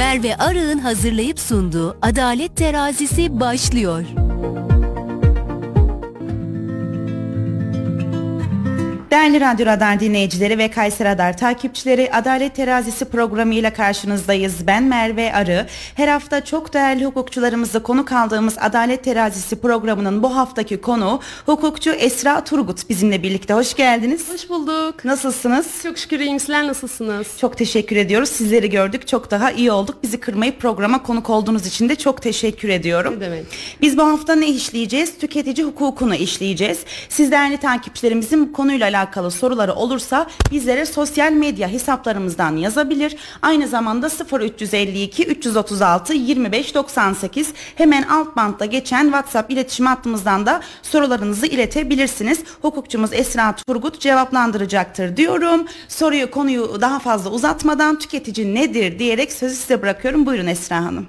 Merve Arı'nın hazırlayıp sunduğu Adalet Terazisi başlıyor. Değerli Radyo Radar dinleyicileri ve Kayser Radar takipçileri Adalet Terazisi programıyla karşınızdayız. Ben Merve Arı. Her hafta çok değerli hukukçularımızla konuk aldığımız Adalet Terazisi programının bu haftaki konu hukukçu Esra Turgut bizimle birlikte. Hoş geldiniz. Hoş bulduk. Nasılsınız? Çok şükür iyiyim. Sizler nasılsınız? Çok teşekkür ediyoruz. Sizleri gördük. Çok daha iyi olduk. Bizi kırmayıp programa konuk olduğunuz için de çok teşekkür ediyorum. Ne demek? Biz bu hafta ne işleyeceğiz? Tüketici hukukunu işleyeceğiz. Siz değerli takipçilerimizin konuyla alakalı soruları olursa bizlere sosyal medya hesaplarımızdan yazabilir. Aynı zamanda 0352 336 25 98 hemen alt bantta geçen WhatsApp iletişim hattımızdan da sorularınızı iletebilirsiniz. Hukukçumuz Esra Turgut cevaplandıracaktır diyorum. Soruyu konuyu daha fazla uzatmadan tüketici nedir diyerek sözü size bırakıyorum. Buyurun Esra Hanım.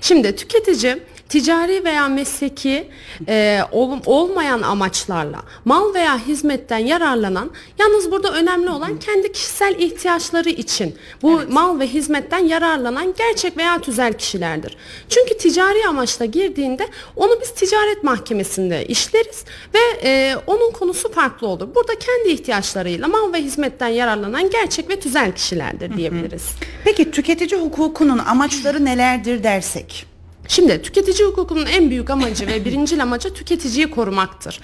Şimdi tüketici ticari veya mesleki e, ol, olmayan amaçlarla mal veya hizmetten yararlanan yalnız burada önemli olan kendi kişisel ihtiyaçları için bu evet. mal ve hizmetten yararlanan gerçek veya tüzel kişilerdir. Çünkü ticari amaçla girdiğinde onu biz ticaret mahkemesinde işleriz ve e, onun konusu farklı olur. Burada kendi ihtiyaçlarıyla mal ve hizmetten yararlanan gerçek ve tüzel kişilerdir diyebiliriz. Peki tüketici hukukunun amaçları nelerdir dersek? Şimdi tüketici hukukunun en büyük amacı ve birinci amacı tüketiciyi korumaktır.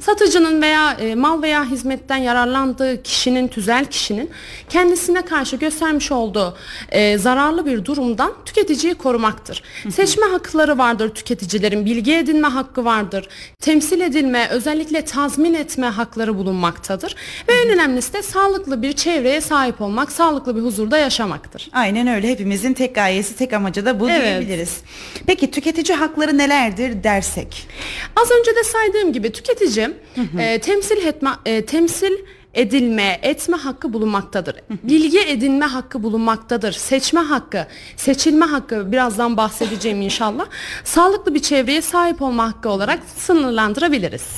Satıcının veya e, mal veya hizmetten yararlandığı kişinin, tüzel kişinin kendisine karşı göstermiş olduğu e, zararlı bir durumdan tüketiciyi korumaktır. Seçme hakları vardır tüketicilerin, bilgi edinme hakkı vardır, temsil edilme, özellikle tazmin etme hakları bulunmaktadır. Ve en önemlisi de sağlıklı bir çevreye sahip olmak, sağlıklı bir huzurda yaşamaktır. Aynen öyle. Hepimizin tek gayesi, tek amacı da bu evet. diyebiliriz. Peki tüketici hakları nelerdir dersek? Az önce de saydığım gibi tüketici. E, temsil etme e, temsil edilme, etme hakkı bulunmaktadır. Bilgi edinme hakkı bulunmaktadır. Seçme hakkı, seçilme hakkı birazdan bahsedeceğim inşallah. Sağlıklı bir çevreye sahip olma hakkı olarak sınırlandırabiliriz.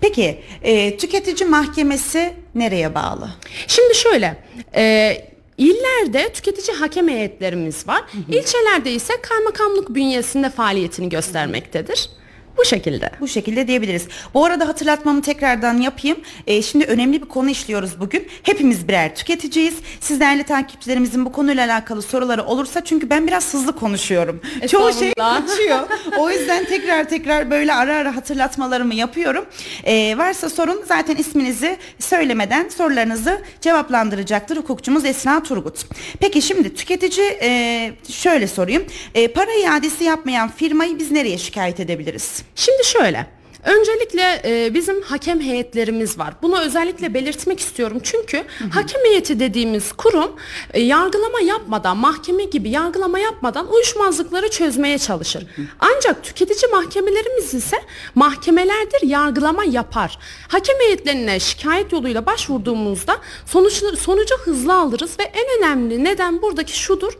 Peki e, tüketici mahkemesi nereye bağlı? Şimdi şöyle, e, İllerde tüketici hakem heyetlerimiz var. Hı hı. İlçelerde ise kaymakamlık bünyesinde faaliyetini göstermektedir. Bu şekilde. Bu şekilde diyebiliriz. Bu arada hatırlatmamı tekrardan yapayım. Ee, şimdi önemli bir konu işliyoruz bugün. Hepimiz birer tüketiciyiz. Siz değerli takipçilerimizin bu konuyla alakalı soruları olursa çünkü ben biraz hızlı konuşuyorum. Çoğu şey kaçıyor. o yüzden tekrar tekrar böyle ara ara hatırlatmalarımı yapıyorum. Ee, varsa sorun zaten isminizi söylemeden sorularınızı cevaplandıracaktır hukukçumuz Esra Turgut. Peki şimdi tüketici e, şöyle sorayım. E, para iadesi yapmayan firmayı biz nereye şikayet edebiliriz? Şimdi şöyle. Öncelikle e, bizim hakem heyetlerimiz var. Bunu özellikle belirtmek istiyorum. Çünkü hı hı. hakem heyeti dediğimiz kurum e, yargılama yapmadan, mahkeme gibi yargılama yapmadan uyuşmazlıkları çözmeye çalışır. Hı hı. Ancak tüketici mahkemelerimiz ise mahkemelerdir yargılama yapar. Hakem heyetlerine şikayet yoluyla başvurduğumuzda sonuç, sonucu hızlı alırız ve en önemli neden buradaki şudur.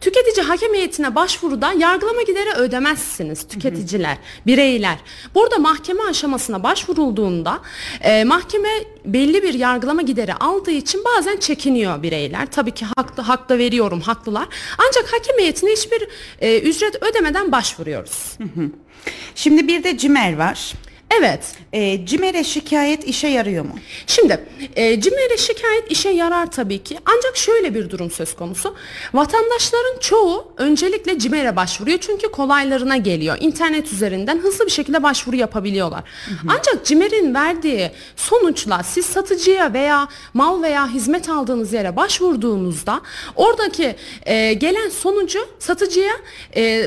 Tüketici hakem heyetine başvuruda yargılama gideri ödemezsiniz tüketiciler, bireyler. Burada mahkeme aşamasına başvurulduğunda e, mahkeme belli bir yargılama gideri aldığı için bazen çekiniyor bireyler. Tabii ki haklı, haklı veriyorum, haklılar. Ancak hakem heyetine hiçbir e, ücret ödemeden başvuruyoruz. Şimdi bir de CİMER var. Evet. E, CİMER'e şikayet işe yarıyor mu? Şimdi e, CİMER'e şikayet işe yarar tabii ki. Ancak şöyle bir durum söz konusu. Vatandaşların çoğu öncelikle CİMER'e başvuruyor. Çünkü kolaylarına geliyor. İnternet üzerinden hızlı bir şekilde başvuru yapabiliyorlar. Hı hı. Ancak CİMER'in verdiği sonuçla siz satıcıya veya mal veya hizmet aldığınız yere başvurduğunuzda oradaki e, gelen sonucu satıcıya... E,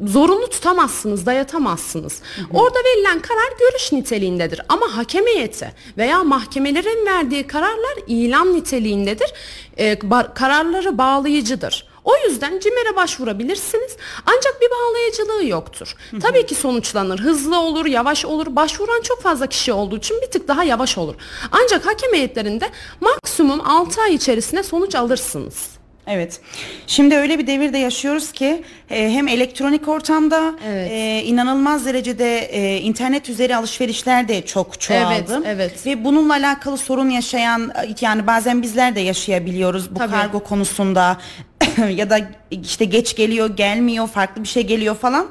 zorunlu tutamazsınız, dayatamazsınız. Hı hı. Orada verilen karar görüş niteliğindedir. Ama hakem heyeti veya mahkemelerin verdiği kararlar ilan niteliğindedir. Ee, kararları bağlayıcıdır. O yüzden CİMER'e başvurabilirsiniz. Ancak bir bağlayıcılığı yoktur. Hı hı. Tabii ki sonuçlanır. Hızlı olur, yavaş olur. Başvuran çok fazla kişi olduğu için bir tık daha yavaş olur. Ancak hakem heyetlerinde maksimum 6 ay içerisinde sonuç alırsınız. Evet. Şimdi öyle bir devirde yaşıyoruz ki e, hem elektronik ortamda evet. e, inanılmaz derecede e, internet üzeri alışverişler de çok çoğaldı. Evet, evet. Ve bununla alakalı sorun yaşayan yani bazen bizler de yaşayabiliyoruz bu Tabii. kargo konusunda ya da işte geç geliyor, gelmiyor, farklı bir şey geliyor falan.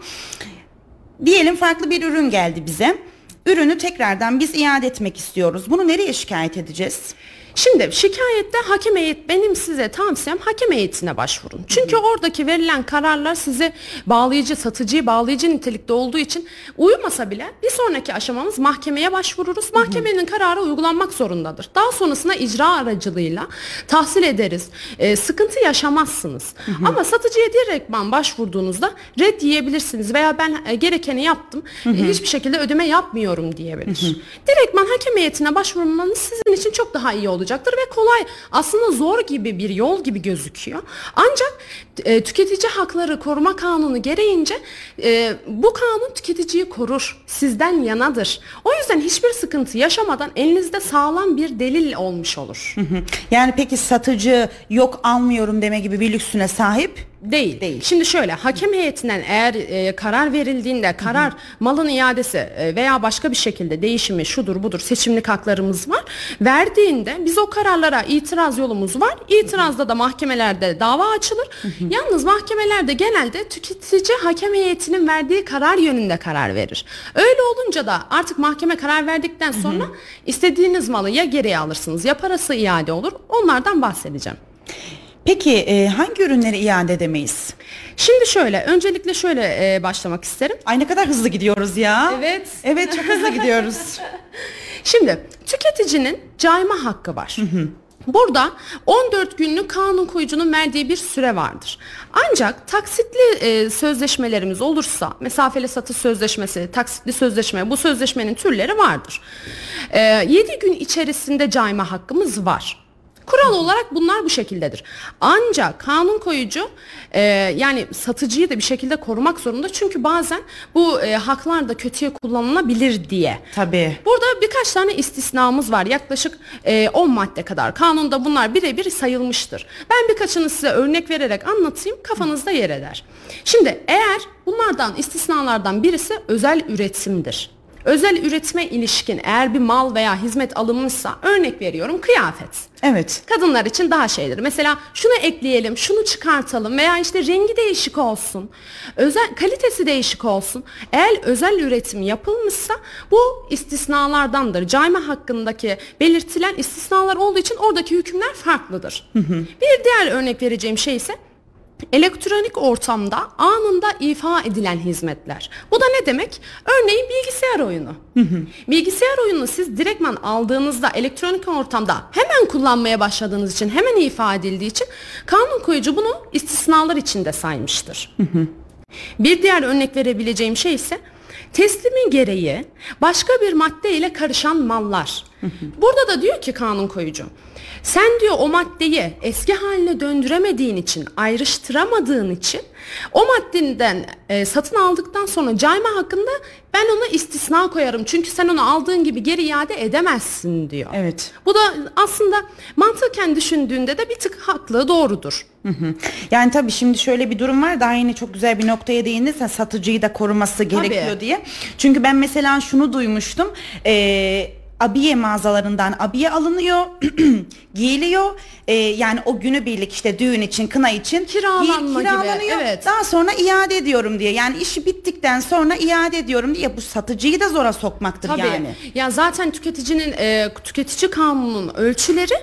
Diyelim farklı bir ürün geldi bize. Ürünü tekrardan biz iade etmek istiyoruz. Bunu nereye şikayet edeceğiz? Şimdi şikayette hakem heyet benim size tavsiyem hakem heyetine başvurun. Çünkü oradaki verilen kararlar size bağlayıcı, satıcıyı bağlayıcı nitelikte olduğu için uyumasa bile bir sonraki aşamamız mahkemeye başvururuz. Mahkemenin kararı uygulanmak zorundadır. Daha sonrasında icra aracılığıyla tahsil ederiz. Ee, sıkıntı yaşamazsınız. Ama satıcıya direktman başvurduğunuzda red yiyebilirsiniz veya ben e, gerekeni yaptım. e, hiçbir şekilde ödeme yapmıyorum diyebilir. Direktman hakem heyetine başvurmanız sizin için çok daha iyi olacaktır ve kolay. Aslında zor gibi bir yol gibi gözüküyor. Ancak e, tüketici hakları koruma kanunu gereğince e, bu kanun tüketiciyi korur. Sizden yanadır. O yüzden hiçbir sıkıntı yaşamadan elinizde sağlam bir delil olmuş olur. Yani peki satıcı yok almıyorum deme gibi bir lüksüne sahip Değil. Değil. Şimdi şöyle hakem heyetinden eğer e, karar verildiğinde karar malın iadesi e, veya başka bir şekilde değişimi şudur budur seçimlik haklarımız var. Verdiğinde biz o kararlara itiraz yolumuz var. İtirazda da mahkemelerde dava açılır. Yalnız mahkemelerde genelde tüketici hakem heyetinin verdiği karar yönünde karar verir. Öyle olunca da artık mahkeme karar verdikten sonra istediğiniz malı ya geriye alırsınız ya parası iade olur. Onlardan bahsedeceğim. Peki e, hangi ürünleri iade edemeyiz? Şimdi şöyle, öncelikle şöyle e, başlamak isterim. Ay ne kadar hızlı gidiyoruz ya. Evet. Evet çok hızlı gidiyoruz. Şimdi tüketicinin cayma hakkı var. Burada 14 günlük kanun koyucunun verdiği bir süre vardır. Ancak taksitli e, sözleşmelerimiz olursa, mesafeli satış sözleşmesi, taksitli sözleşme, bu sözleşmenin türleri vardır. E, 7 gün içerisinde cayma hakkımız var. Kural olarak bunlar bu şekildedir. Ancak kanun koyucu e, yani satıcıyı da bir şekilde korumak zorunda. Çünkü bazen bu e, haklar da kötüye kullanılabilir diye. Tabii. Burada birkaç tane istisnamız var. Yaklaşık e, 10 madde kadar. Kanunda bunlar birebir sayılmıştır. Ben birkaçını size örnek vererek anlatayım. Kafanızda yer eder. Şimdi eğer bunlardan istisnalardan birisi özel üretimdir. Özel üretime ilişkin eğer bir mal veya hizmet alınmışsa örnek veriyorum kıyafet. Evet. Kadınlar için daha şeydir. Mesela şunu ekleyelim, şunu çıkartalım veya işte rengi değişik olsun. Özel kalitesi değişik olsun. Eğer özel üretim yapılmışsa bu istisnalardandır. Cayma hakkındaki belirtilen istisnalar olduğu için oradaki hükümler farklıdır. Bir diğer örnek vereceğim şey ise Elektronik ortamda anında ifa edilen hizmetler. Bu da ne demek? Örneğin bilgisayar oyunu. Bilgisayar oyununu siz direktman aldığınızda elektronik ortamda hemen kullanmaya başladığınız için hemen ifa edildiği için kanun koyucu bunu istisnalar içinde saymıştır. Bir diğer örnek verebileceğim şey ise teslimi gereği başka bir madde ile karışan mallar. Burada da diyor ki kanun koyucu sen diyor o maddeyi eski haline döndüremediğin için, ayrıştıramadığın için o maddeden e, satın aldıktan sonra cayma hakkında ben ona istisna koyarım. Çünkü sen onu aldığın gibi geri iade edemezsin diyor. Evet. Bu da aslında mantıken düşündüğünde de bir tık haklı doğrudur. Hı hı. Yani tabii şimdi şöyle bir durum var daha yine çok güzel bir noktaya değindin sen satıcıyı da koruması gerekiyor Tabii. diye. Çünkü ben mesela şunu duymuştum. Ee, abiye mağazalarından abiye alınıyor, giyiliyor. Ee, yani o günübirlik işte düğün için, kına için Kiralanma gibi, kiralanıyor. evet. Daha sonra iade ediyorum diye. Yani işi bittikten sonra iade ediyorum diye bu satıcıyı da zora sokmaktır Tabii. yani. Ya zaten tüketicinin e, tüketici kanununun ölçüleri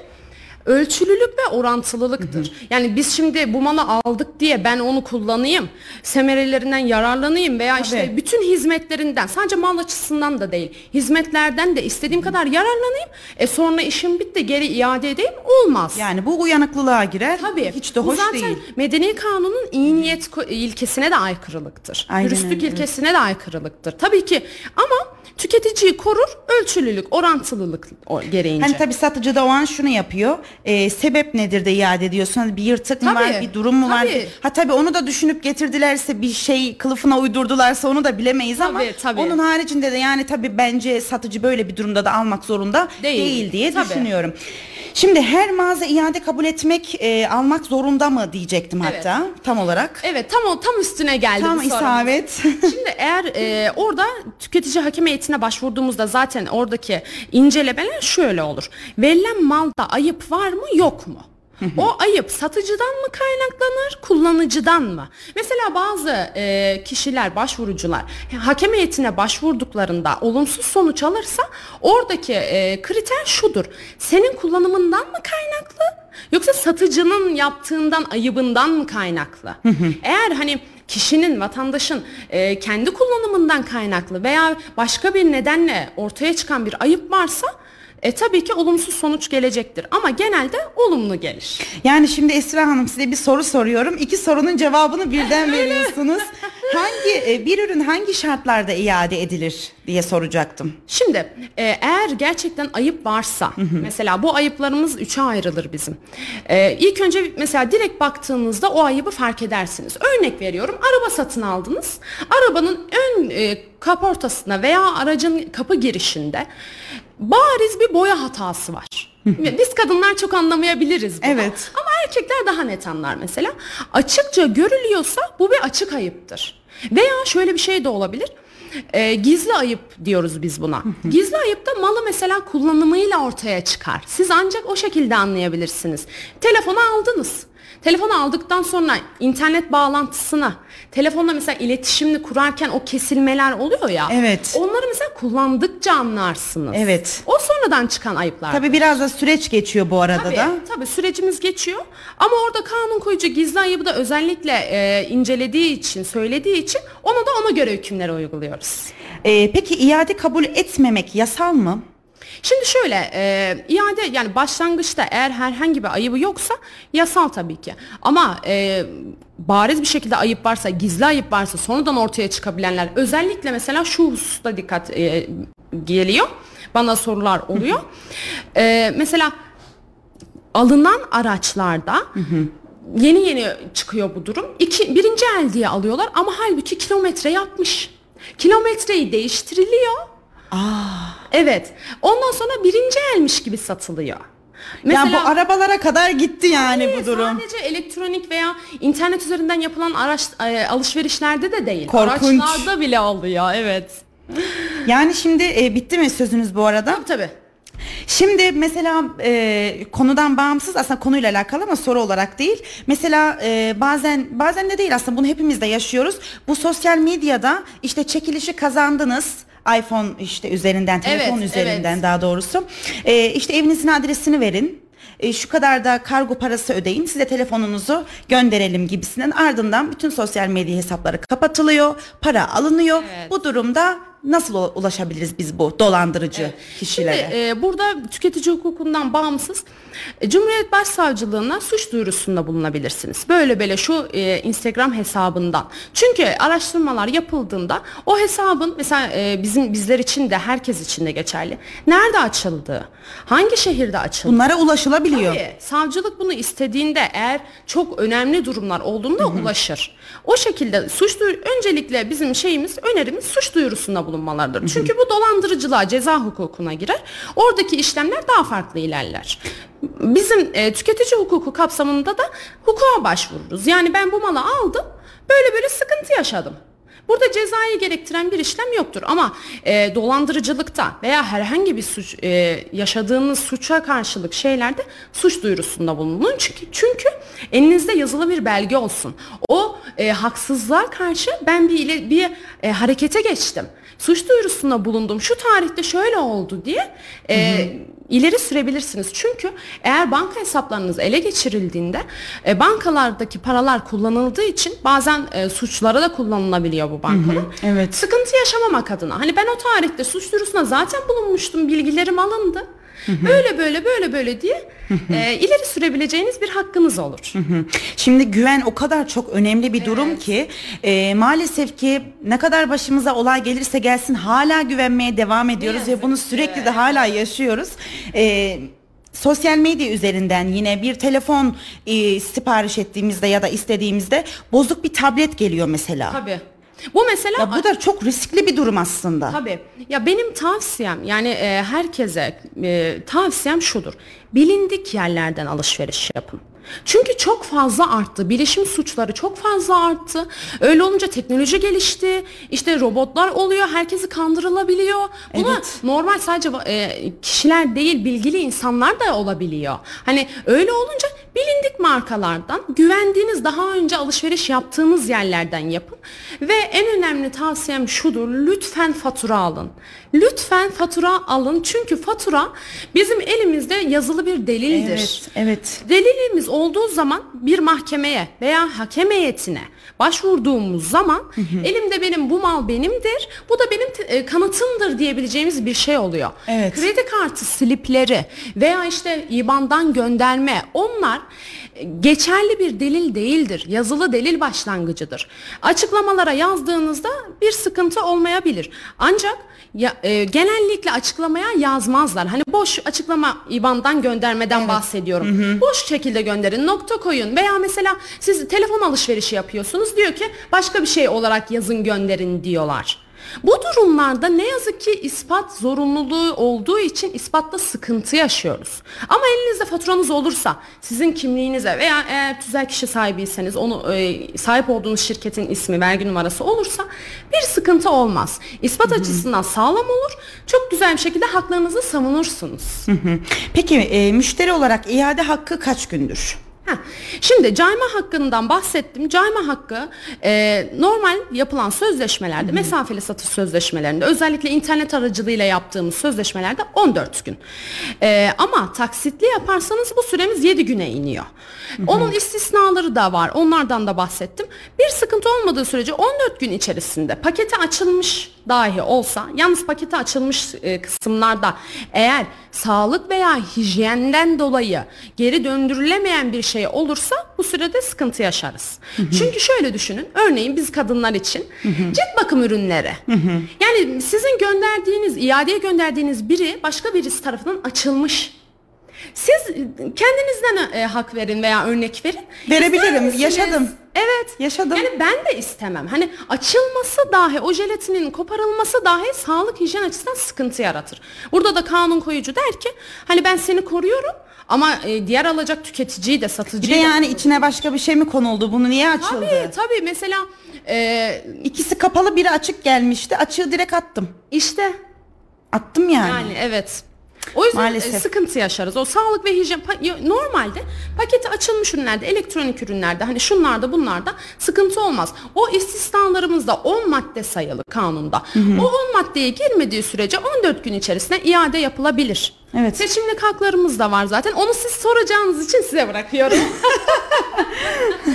ölçülülük ve orantılılıktır. Yani biz şimdi bu malı aldık diye ben onu kullanayım, semerelerinden yararlanayım veya işte Tabii. bütün hizmetlerinden sadece mal açısından da değil, hizmetlerden de istediğim kadar yararlanayım. E sonra işim bitti geri iade edeyim olmaz. Yani bu uyanıklılığa girer. Tabii. Hiç de Bu hoş zaten değil. medeni kanunun iyi niyet ilkesine de aykırılıktır. Aynen Dürüstlük evet. ilkesine de aykırılıktır. Tabii ki ama tüketiciyi korur ölçülülük, orantılılık gereğince. Hani tabii satıcı da o an şunu yapıyor. E, sebep nedir de iade ediyorsun? Hani bir yırtık mı Tabii, var, bir durum mu var? tabii. Ha tabii onu da düşünüp getirdilerse bir şey kılıfına uydurdularsa onu da bilemeyiz ama Tabii, tabii. onun haricinde de yani tabii bence satıcı böyle bir durumda da almak zorunda değil, Değil, diye tabii. düşünüyorum. Şimdi her mağaza iade kabul etmek, e, almak zorunda mı diyecektim Evet. hatta tam olarak. Evet tam o tam üstüne geldi Tam bu isabet. Şimdi eğer e, orada tüketici hakem heyetine başvurduğumuzda zaten oradaki incelemeler şöyle olur. Verilen malda ayıp var mı yok mu? O ayıp satıcıdan mı kaynaklanır, kullanıcıdan mı? Mesela bazı e, kişiler, başvurucular hakem heyetine başvurduklarında olumsuz sonuç alırsa oradaki e, kriter şudur. Senin kullanımından mı kaynaklı yoksa satıcının yaptığından ayıbından mı kaynaklı? Eğer hani kişinin, vatandaşın e, kendi kullanımından kaynaklı veya başka bir nedenle ortaya çıkan bir ayıp varsa e, tabii ki olumsuz sonuç gelecektir ama genelde olumlu gelir. Yani şimdi Esra Hanım size bir soru soruyorum. İki sorunun cevabını birden veriyorsunuz. hangi e, bir ürün hangi şartlarda iade edilir diye soracaktım. Şimdi e, eğer gerçekten ayıp varsa mesela bu ayıplarımız üçe ayrılır bizim. E, ilk önce mesela direkt baktığınızda o ayıbı fark edersiniz. Örnek veriyorum araba satın aldınız. Arabanın ön e, kaportasına veya aracın kapı girişinde bariz bir boya hatası var. Biz kadınlar çok anlamayabiliriz bunu. Evet. Ama erkekler daha net anlar mesela. Açıkça görülüyorsa bu bir açık ayıptır. Veya şöyle bir şey de olabilir. Ee, gizli ayıp diyoruz biz buna. Gizli ayıp da malı mesela kullanımıyla ortaya çıkar. Siz ancak o şekilde anlayabilirsiniz. Telefonu aldınız. Telefonu aldıktan sonra internet bağlantısına, telefonla mesela iletişimini kurarken o kesilmeler oluyor ya. Evet. Onları mesela kullandıkça anlarsınız. Evet. O sonradan çıkan ayıplar. Tabii biraz da süreç geçiyor bu arada Tabii, da. tabii sürecimiz geçiyor ama orada kanun koyucu gizli ayıbı da özellikle e, incelediği için, söylediği için onu da ona göre hükümleri uyguluyoruz. E, peki iade kabul etmemek yasal mı? Şimdi şöyle e, iade yani başlangıçta eğer herhangi bir ayıbı yoksa yasal tabii ki. Ama e, bariz bir şekilde ayıp varsa gizli ayıp varsa sonradan ortaya çıkabilenler özellikle mesela şu hususta dikkat e, geliyor bana sorular oluyor. E, mesela alınan araçlarda yeni yeni çıkıyor bu durum. İki, birinci el diye alıyorlar ama halbuki kilometre yapmış. Kilometreyi değiştiriliyor Evet. Ondan sonra birinci elmiş gibi satılıyor. ya bu arabalara kadar gitti yani Hayır, bu durum. Sadece elektronik veya internet üzerinden yapılan araç e, alışverişlerde de değil. Korkunç. Araçlarda bile oluyor. Evet. Yani şimdi e, bitti mi sözünüz bu arada? Tabii tabii. Şimdi mesela e, konudan bağımsız aslında konuyla alakalı ama soru olarak değil. Mesela e, bazen bazen de değil aslında bunu hepimiz de yaşıyoruz. Bu sosyal medyada işte çekilişi kazandınız iPhone işte üzerinden telefon Evet, üzerinden evet. daha doğrusu. E, işte evinizin adresini verin. E, şu kadar da kargo parası ödeyin size telefonunuzu gönderelim gibisinden ardından bütün sosyal medya hesapları kapatılıyor para alınıyor Evet. bu durumda nasıl ulaşabiliriz biz bu dolandırıcı kişilere Şimdi e, burada tüketici hukukundan bağımsız Cumhuriyet Başsavcılığına suç duyurusunda bulunabilirsiniz. Böyle böyle şu e, Instagram hesabından. Çünkü araştırmalar yapıldığında o hesabın mesela e, bizim bizler için de herkes için de geçerli. Nerede açıldığı, hangi şehirde açıldığı. bunlara ulaşılabiliyor Tabii, savcılık bunu istediğinde eğer çok önemli durumlar olduğunda ulaşır. O şekilde suç duyur öncelikle bizim şeyimiz önerimiz suç duyurusunda bulunmalarıdır. Çünkü bu dolandırıcılığa ceza hukukuna girer. Oradaki işlemler daha farklı ilerler. Bizim e, tüketici hukuku kapsamında da hukuka başvururuz. Yani ben bu malı aldım böyle böyle sıkıntı yaşadım. Burada cezayı gerektiren bir işlem yoktur ama e, dolandırıcılıkta veya herhangi bir suç e, yaşadığınız suça karşılık şeylerde suç duyurusunda bulunun çünkü çünkü elinizde yazılı bir belge olsun. O e, haksızlığa karşı ben bir bir e, harekete geçtim. Suç duyurusunda bulundum. Şu tarihte şöyle oldu diye e, ileri sürebilirsiniz. Çünkü eğer banka hesaplarınız ele geçirildiğinde e, bankalardaki paralar kullanıldığı için bazen e, suçlara da kullanılabiliyor bu bankalar. evet. Sıkıntı yaşamamak adına. Hani ben o tarihte suç duyurusunda zaten bulunmuştum. Bilgilerim alındı. Böyle böyle böyle böyle diye e, ileri sürebileceğiniz bir hakkınız olur. Şimdi güven o kadar çok önemli bir durum ki e, maalesef ki ne kadar başımıza olay gelirse gelsin hala güvenmeye devam ediyoruz ve bunu ki, sürekli de hala yaşıyoruz. E, sosyal medya üzerinden yine bir telefon e, sipariş ettiğimizde ya da istediğimizde bozuk bir tablet geliyor mesela. Tabii. Bu mesela Ya bu da çok riskli bir durum aslında. Tabii. Ya benim tavsiyem yani e, herkese e, tavsiyem şudur. Bilindik yerlerden alışveriş yapın. Çünkü çok fazla arttı. Bilişim suçları çok fazla arttı. Öyle olunca teknoloji gelişti. İşte robotlar oluyor. Herkesi kandırılabiliyor. Buna Evet. normal sadece e, kişiler değil bilgili insanlar da olabiliyor. Hani öyle olunca Bilindik markalardan, güvendiğiniz daha önce alışveriş yaptığınız yerlerden yapın. Ve en önemli tavsiyem şudur. Lütfen fatura alın. Lütfen fatura alın. Çünkü fatura bizim elimizde yazılı bir delildir. Evet, evet. Delilimiz olduğu zaman bir mahkemeye veya hakem heyetine başvurduğumuz zaman elimde benim bu mal benimdir. Bu da benim e, kanıtımdır diyebileceğimiz bir şey oluyor. Evet. Kredi kartı slipleri veya işte IBAN'dan gönderme onlar e, geçerli bir delil değildir. Yazılı delil başlangıcıdır. Açıklamalara yazdığınızda bir sıkıntı olmayabilir. Ancak ya, e, genellikle açıklamaya yazmazlar. Hani boş açıklama IBAN'dan göndermeden bahsediyorum. Boş şekilde gönderin, nokta koyun veya mesela siz telefon alışverişi yapıyorsunuz diyor ki başka bir şey olarak yazın gönderin diyorlar. Bu durumlarda ne yazık ki ispat zorunluluğu olduğu için ispatta sıkıntı yaşıyoruz. Ama elinizde faturanız olursa sizin kimliğinize veya eğer tüzel kişi sahibiyseniz onu e, sahip olduğunuz şirketin ismi, vergi numarası olursa bir sıkıntı olmaz. İspat açısından sağlam olur. Çok güzel bir şekilde haklarınızı savunursunuz. Hı. Peki e, müşteri olarak iade hakkı kaç gündür? Heh, Şimdi cayma hakkından bahsettim. Cayma hakkı e, normal yapılan sözleşmelerde, mesafeli satış sözleşmelerinde, özellikle internet aracılığıyla yaptığımız sözleşmelerde 14 gün. E, ama taksitli yaparsanız bu süremiz 7 güne iniyor. Onun istisnaları da var. Onlardan da bahsettim. Bir sıkıntı olmadığı sürece 14 gün içerisinde paketi açılmış dahi olsa, yalnız paketi açılmış e, kısımlarda eğer sağlık veya hijyenden dolayı geri döndürülemeyen bir şey olursa bu sürede sıkıntı yaşarız. Çünkü şöyle düşünün. Örneğin biz kadınlar için cilt bakım ürünleri. Yani sizin gönderdiğiniz, iadeye gönderdiğiniz biri başka birisi tarafından açılmış. Siz kendinizden e, hak verin veya örnek verin. Verebilirim, yaşadım. Evet. Yaşadım. Yani ben de istemem. Hani açılması dahi o jelatinin koparılması dahi sağlık hijyen açısından sıkıntı yaratır. Burada da kanun koyucu der ki hani ben seni koruyorum ama e, diğer alacak tüketiciyi de Bir satıcıyı de da yani içine başka bir şey mi konuldu? Bunu niye açıldı? Tabii tabii mesela e, İkisi kapalı biri açık gelmişti. Açığı direkt attım. işte Attım yani. Yani evet. O yüzden Maalesef. e, sıkıntı yaşarız. O sağlık ve hijyen normalde paketi açılmış ürünlerde, elektronik ürünlerde hani şunlarda bunlarda sıkıntı olmaz. O istisnalarımızda 10 madde sayılı kanunda. O 10 maddeye girmediği sürece 14 gün içerisinde iade yapılabilir. Evet. Seçimlik haklarımız da var zaten. Onu siz soracağınız için size bırakıyorum.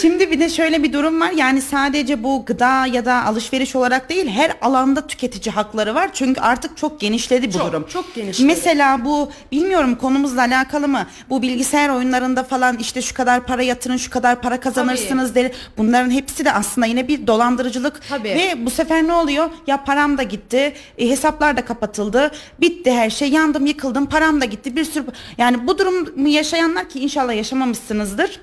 Şimdi bir de şöyle bir durum var. Yani sadece bu gıda ya da alışveriş olarak değil her alanda tüketici hakları var. Çünkü artık çok genişledi bu Çok, durum. çok genişledi. Mesela bu bilmiyorum konumuzla alakalı mı? Bu bilgisayar oyunlarında falan işte şu kadar para yatırın, şu kadar para kazanırsınız der. Bunların hepsi de aslında yine bir dolandırıcılık. Tabii. Ve bu sefer ne oluyor? Ya param da gitti, e, hesaplar da kapatıldı, bitti her şey, yandım, yıkıldım, param da gitti. Bir sürü yani bu durumu yaşayanlar ki inşallah yaşamamışsınızdır.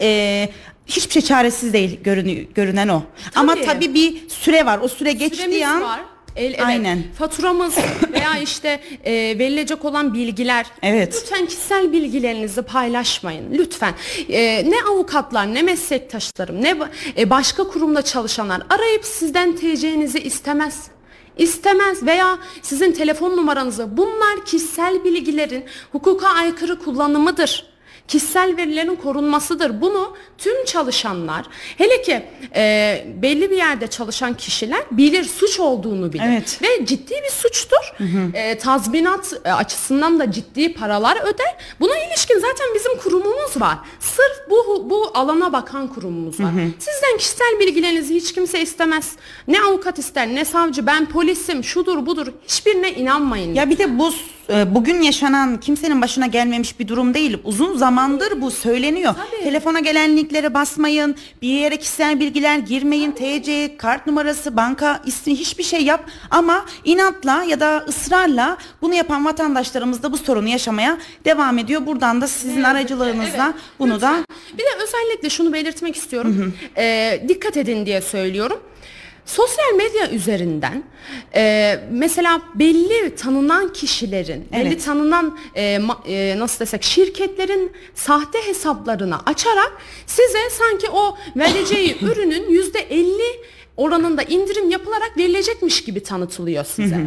Ee, hiçbir şey çaresiz değil görünü, görünen o. Ama tabii bir süre var. O süre geçtiği Süremiz an var. El, evet, Aynen. Faturamız veya işte e, verilecek olan bilgiler. Evet. Lütfen kişisel bilgilerinizi paylaşmayın. Lütfen. E, ne avukatlar, ne meslektaşlarım, ne e, başka kurumda çalışanlar arayıp sizden TC'nizi istemez. İstemez veya sizin telefon numaranızı bunlar kişisel bilgilerin hukuka aykırı kullanımıdır kişisel verilerin korunmasıdır. Bunu tüm çalışanlar hele ki e, belli bir yerde çalışan kişiler bilir suç olduğunu bilir. Evet. Ve ciddi bir suçtur. E, tazminat e, açısından da ciddi paralar öder. Buna ilişkin zaten bizim kurumumuz var. Sırf bu bu alana bakan kurumumuz var. Sizden kişisel bilgilerinizi hiç kimse istemez. Ne avukat ister ne savcı ben polisim şudur budur hiçbirine inanmayın. ya bir de bu bugün yaşanan kimsenin başına gelmemiş bir durum değil. Uzun zamandır bu söyleniyor. Tabii. Telefona gelen linklere basmayın. Bir yere kişisel bilgiler girmeyin. TC, kart numarası, banka ismi hiçbir şey yap. Ama inatla ya da ısrarla bunu yapan vatandaşlarımız da bu sorunu yaşamaya devam ediyor. Buradan da sizin aracılığınızla Evet, bunu lütfen. da Bir de özellikle şunu belirtmek istiyorum. Ee, dikkat edin diye söylüyorum. Sosyal medya üzerinden e, mesela belli tanınan kişilerin, belli Evet. tanınan e, ma- e, nasıl desek şirketlerin sahte hesaplarını açarak size sanki o vereceği ürünün yüzde 50 oranında indirim yapılarak verilecekmiş gibi tanıtılıyor size.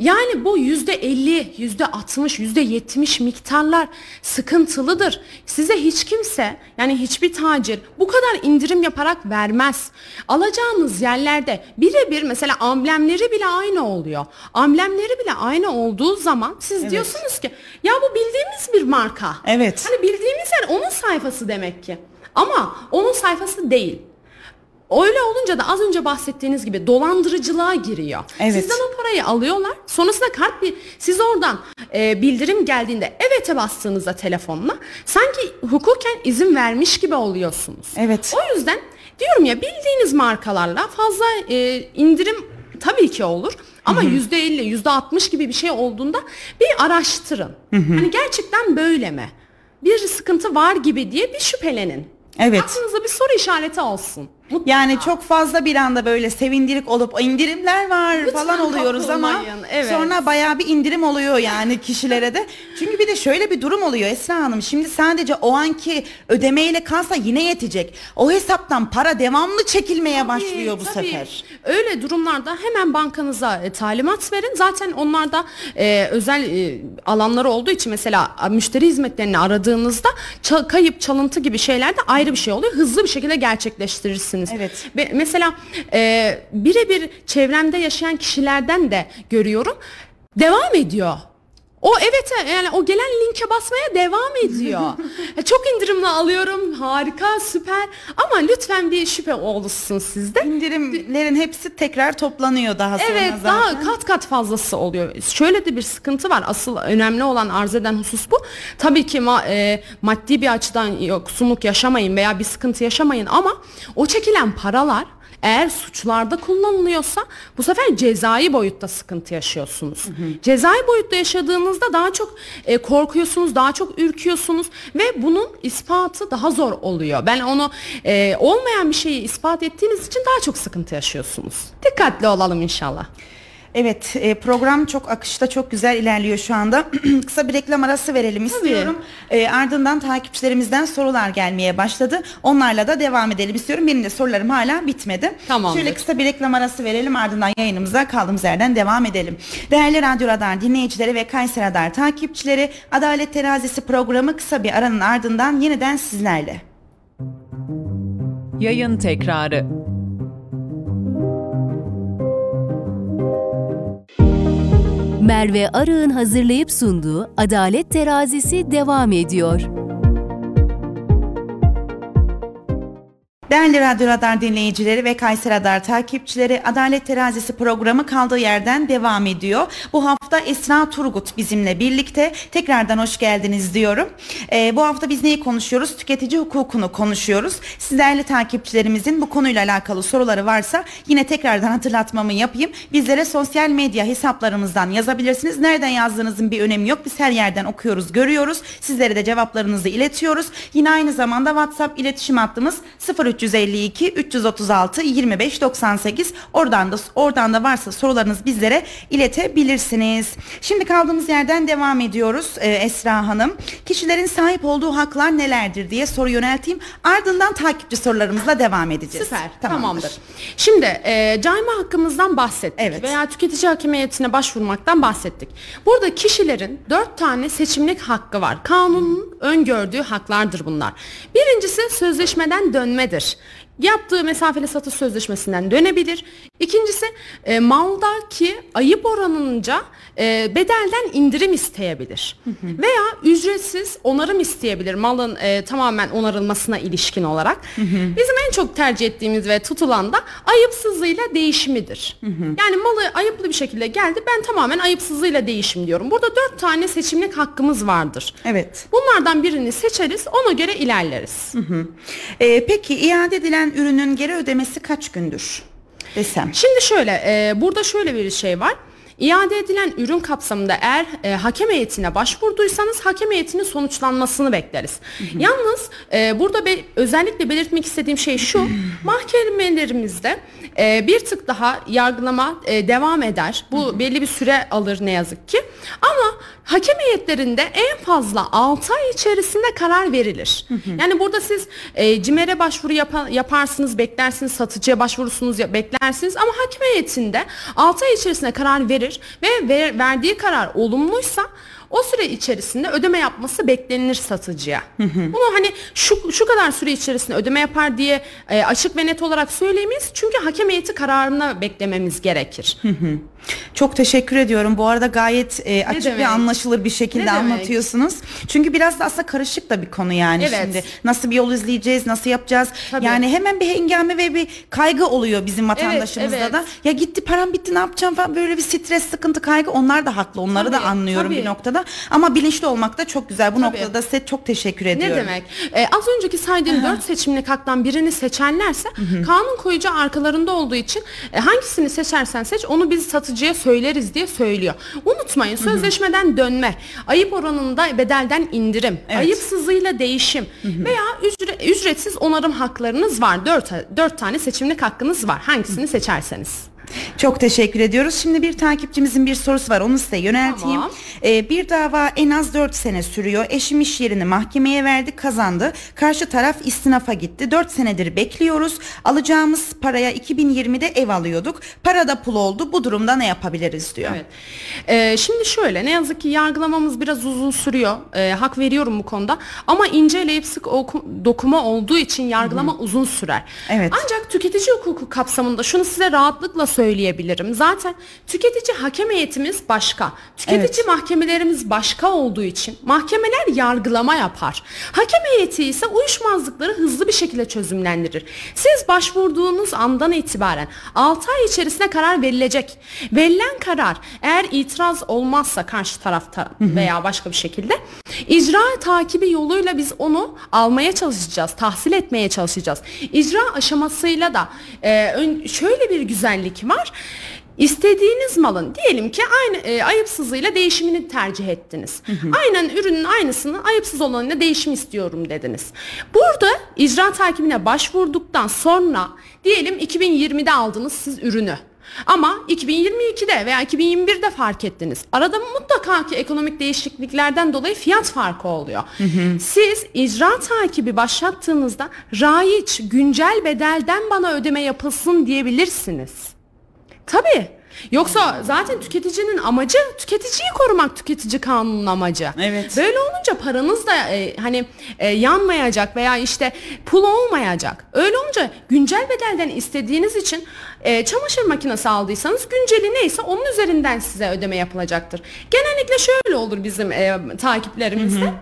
Yani bu yüzde 50, yüzde 60, yüzde 70 miktarlar sıkıntılıdır. Size hiç kimse yani hiçbir tacir bu kadar indirim yaparak vermez. Alacağınız yerlerde birebir mesela amblemleri bile aynı oluyor. Amblemleri bile aynı olduğu zaman siz diyorsunuz ki ya bu bildiğimiz bir marka. Evet. Hani bildiğimiz yer onun sayfası demek ki. Ama onun sayfası değil. Öyle olunca da az önce bahsettiğiniz gibi dolandırıcılığa giriyor. Evet. Sizden o parayı alıyorlar. Sonrasında kart bir siz oradan e, bildirim geldiğinde evet'e bastığınızda telefonla sanki hukuken izin vermiş gibi oluyorsunuz. Evet. O yüzden diyorum ya bildiğiniz markalarla fazla e, indirim tabii ki olur. Ama yüzde elli, yüzde altmış gibi bir şey olduğunda bir araştırın. Hani gerçekten böyle mi? Bir sıkıntı var gibi diye bir şüphelenin. Evet. Aklınızda bir soru işareti olsun. Mutlaka. Yani çok fazla bir anda böyle sevindirik olup indirimler var Lütfen falan oluyoruz ama evet. sonra bayağı bir indirim oluyor yani kişilere de. Çünkü bir de şöyle bir durum oluyor Esra Hanım. Şimdi sadece o anki ödemeyle kalsa yine yetecek. O hesaptan para devamlı çekilmeye başlıyor bu Tabii. sefer. Öyle durumlarda hemen bankanıza e, talimat verin. Zaten onlarda e, özel e, alanları olduğu için mesela müşteri hizmetlerini aradığınızda kayıp çalıntı gibi şeyler de ayrı bir şey oluyor. Hızlı bir şekilde gerçekleştirirsiniz. Evet. Ve mesela e, birebir çevremde yaşayan kişilerden de görüyorum. Devam ediyor. O evet yani o gelen linke basmaya devam ediyor. E, Çok indirimli alıyorum. Harika, süper. Ama lütfen bir şüphe oluşsun sizde. İndirimlerin hepsi tekrar toplanıyor daha sonra Evet zaten. daha kat kat fazlası oluyor. Şöyle de bir sıkıntı var. Asıl önemli olan arz eden husus bu. Tabii ki ma- e, maddi bir açıdan yoksunluk yaşamayın veya bir sıkıntı yaşamayın ama o çekilen paralar eğer suçlarda kullanılıyorsa bu sefer cezai boyutta sıkıntı yaşıyorsunuz. Cezai boyutta yaşadığınızda daha çok e, korkuyorsunuz, daha çok ürküyorsunuz ve bunun ispatı daha zor oluyor. Ben onu e, olmayan bir şeyi ispat ettiğiniz için daha çok sıkıntı yaşıyorsunuz. Dikkatli olalım inşallah. Evet e, program çok akışta çok güzel ilerliyor şu anda. Kısa bir reklam arası verelim istiyorum. E, ardından takipçilerimizden sorular gelmeye başladı. Onlarla da devam edelim istiyorum. Benim de sorularım hala bitmedi. Tamamdır. Şöyle kısa bir reklam arası verelim ardından yayınımıza kaldığımız yerden devam edelim. Değerli Radyo Radar dinleyicileri ve Kayser Radar takipçileri Adalet Terazisi programı kısa bir aranın ardından yeniden sizlerle. Yayın tekrarı. Merve Arı'nın hazırlayıp sunduğu Adalet Terazisi devam ediyor. Değerli Radyo Radar dinleyicileri ve Kayser Radar takipçileri Adalet Terazisi programı kaldığı yerden devam ediyor. Bu hafta Esra Turgut bizimle birlikte tekrardan hoş geldiniz diyorum. Ee, bu hafta biz neyi konuşuyoruz? Tüketici hukukunu konuşuyoruz. Siz değerli takipçilerimizin bu konuyla alakalı soruları varsa yine tekrardan hatırlatmamı yapayım. Bizlere sosyal medya hesaplarımızdan yazabilirsiniz. Nereden yazdığınızın bir önemi yok. Biz her yerden okuyoruz, görüyoruz. Sizlere de cevaplarınızı iletiyoruz. Yine aynı zamanda WhatsApp iletişim hattımız 0352 336 25 98. Oradan da oradan da varsa sorularınız bizlere iletebilirsiniz. Şimdi kaldığımız yerden devam ediyoruz Ee, Esra Hanım. Kişilerin sahip olduğu haklar nelerdir diye soru yönelteyim. Ardından takipçi sorularımızla devam edeceğiz. Süper, tamamdır. Şimdi e, cayma hakkımızdan bahsettik Evet. veya tüketici hakimiyetine başvurmaktan bahsettik. Burada kişilerin dört tane seçimlik hakkı var. Kanunun öngördüğü haklardır bunlar. Birincisi sözleşmeden dönmedir. this. Yaptığı mesafeli satış sözleşmesinden dönebilir. İkincisi e, maldaki ayıp oranınca e, bedelden indirim isteyebilir. Veya ücretsiz onarım isteyebilir malın e, tamamen onarılmasına ilişkin olarak. Bizim en çok tercih ettiğimiz ve tutulan da ayıpsızlığıyla değişimidir. Yani malı ayıplı bir şekilde geldi ben tamamen ayıpsızlığıyla değişim diyorum. Burada dört tane seçimlik hakkımız vardır. Evet. Bunlardan birini seçeriz ona göre ilerleriz. Ee, peki iade edilen ürünün geri ödemesi kaç gündür desem? Şimdi şöyle e, burada şöyle bir şey var. İade edilen ürün kapsamında eğer e, hakem heyetine başvurduysanız hakem heyetinin sonuçlanmasını bekleriz. Yalnız e, burada be- özellikle belirtmek istediğim şey şu. mahkemelerimizde e, bir tık daha yargılama e, devam eder. Bu belli bir süre alır ne yazık ki. Ama hakem heyetlerinde en fazla 6 ay içerisinde karar verilir. Yani burada siz e, CİMER'e başvuru yapa- yaparsınız, beklersiniz, satıcıya başvurursunuz, ya- beklersiniz ama hakim heyetinde 6 ay içerisinde karar verir. Verir ve ver- verdiği karar olumluysa o süre içerisinde ödeme yapması beklenilir satıcıya. Bunu hani şu şu kadar süre içerisinde ödeme yapar diye e, açık ve net olarak söyleyemeyiz. Çünkü hakem heyeti kararına beklememiz gerekir. Çok teşekkür ediyorum. Bu arada gayet e, açık ve anlaşılır bir şekilde anlatıyorsunuz. Çünkü biraz da aslında karışık da bir konu yani Evet. şimdi. Nasıl bir yol izleyeceğiz, nasıl yapacağız? Tabii. Yani hemen bir hengame ve bir kaygı oluyor bizim vatandaşımızda evet. da. Ya gitti param bitti ne yapacağım falan böyle bir stres, sıkıntı, kaygı. Onlar da haklı. Onları da Tabii, anlıyorum tabii. bir noktada. Ama bilinçli olmak da çok güzel. Bu Tabii. noktada size çok teşekkür Ne ediyorum. demek? Ee, az önceki saydığım dört seçimlik haktan birini seçerlerse kanun koyucu arkalarında olduğu için e, hangisini seçersen seç onu biz satıcıya söyleriz diye söylüyor. Unutmayın sözleşmeden dönme, ayıp oranında bedelden indirim, Evet. ayıpsızıyla değişim veya ücre- ücretsiz onarım haklarınız var. Dört, dört tane seçimlik hakkınız var. Hangisini seçerseniz. Çok teşekkür ediyoruz. Şimdi bir takipçimizin bir sorusu var. Onu size yönelteyim. Tamam. Ee, bir dava en az 4 sene sürüyor. Eşim iş yerini mahkemeye verdi, kazandı. Karşı taraf istinafa gitti. 4 senedir bekliyoruz. Alacağımız paraya 2020'de ev alıyorduk. Para da pul oldu. Bu durumda ne yapabiliriz diyor. Evet. Ee, şimdi şöyle ne yazık ki yargılamamız biraz uzun sürüyor. Ee, hak veriyorum bu konuda. Ama ince eleyip sık oku- dokuma olduğu için yargılama uzun sürer. Evet. Ancak tüketici hukuku kapsamında şunu size rahatlıkla söyleyebilirim. Zaten tüketici hakem heyetimiz başka. Tüketici mahkemelerimiz başka olduğu için mahkemeler yargılama yapar. Hakem heyeti ise uyuşmazlıkları hızlı bir şekilde çözümlendirir. Siz başvurduğunuz andan itibaren 6 ay içerisinde karar verilecek. Verilen karar eğer itiraz olmazsa karşı tarafta veya başka bir şekilde icra takibi yoluyla biz onu almaya çalışacağız, tahsil etmeye çalışacağız. İcra aşamasıyla da e, şöyle bir güzellik var. İstediğiniz malın diyelim ki aynı e, ayıpsızıyla değişimini tercih ettiniz. Aynen ürünün aynısını ayıpsız olanıyla değişim istiyorum dediniz. Burada icra takibine başvurduktan sonra diyelim 2020'de aldınız siz ürünü. Ama 2022'de veya 2021'de fark ettiniz. Arada mutlaka ki ekonomik değişikliklerden dolayı fiyat farkı oluyor. Siz icra takibi başlattığınızda raiç güncel bedelden bana ödeme yapılsın diyebilirsiniz. Tabii. Yoksa zaten tüketicinin amacı tüketiciyi korumak tüketici kanunun amacı. Evet. Böyle olunca paranız da e, hani e, yanmayacak veya işte pul olmayacak. Öyle olunca güncel bedelden istediğiniz için e, çamaşır makinesi aldıysanız günceli neyse onun üzerinden size ödeme yapılacaktır. Genellikle şöyle olur bizim e, takiplerimizde.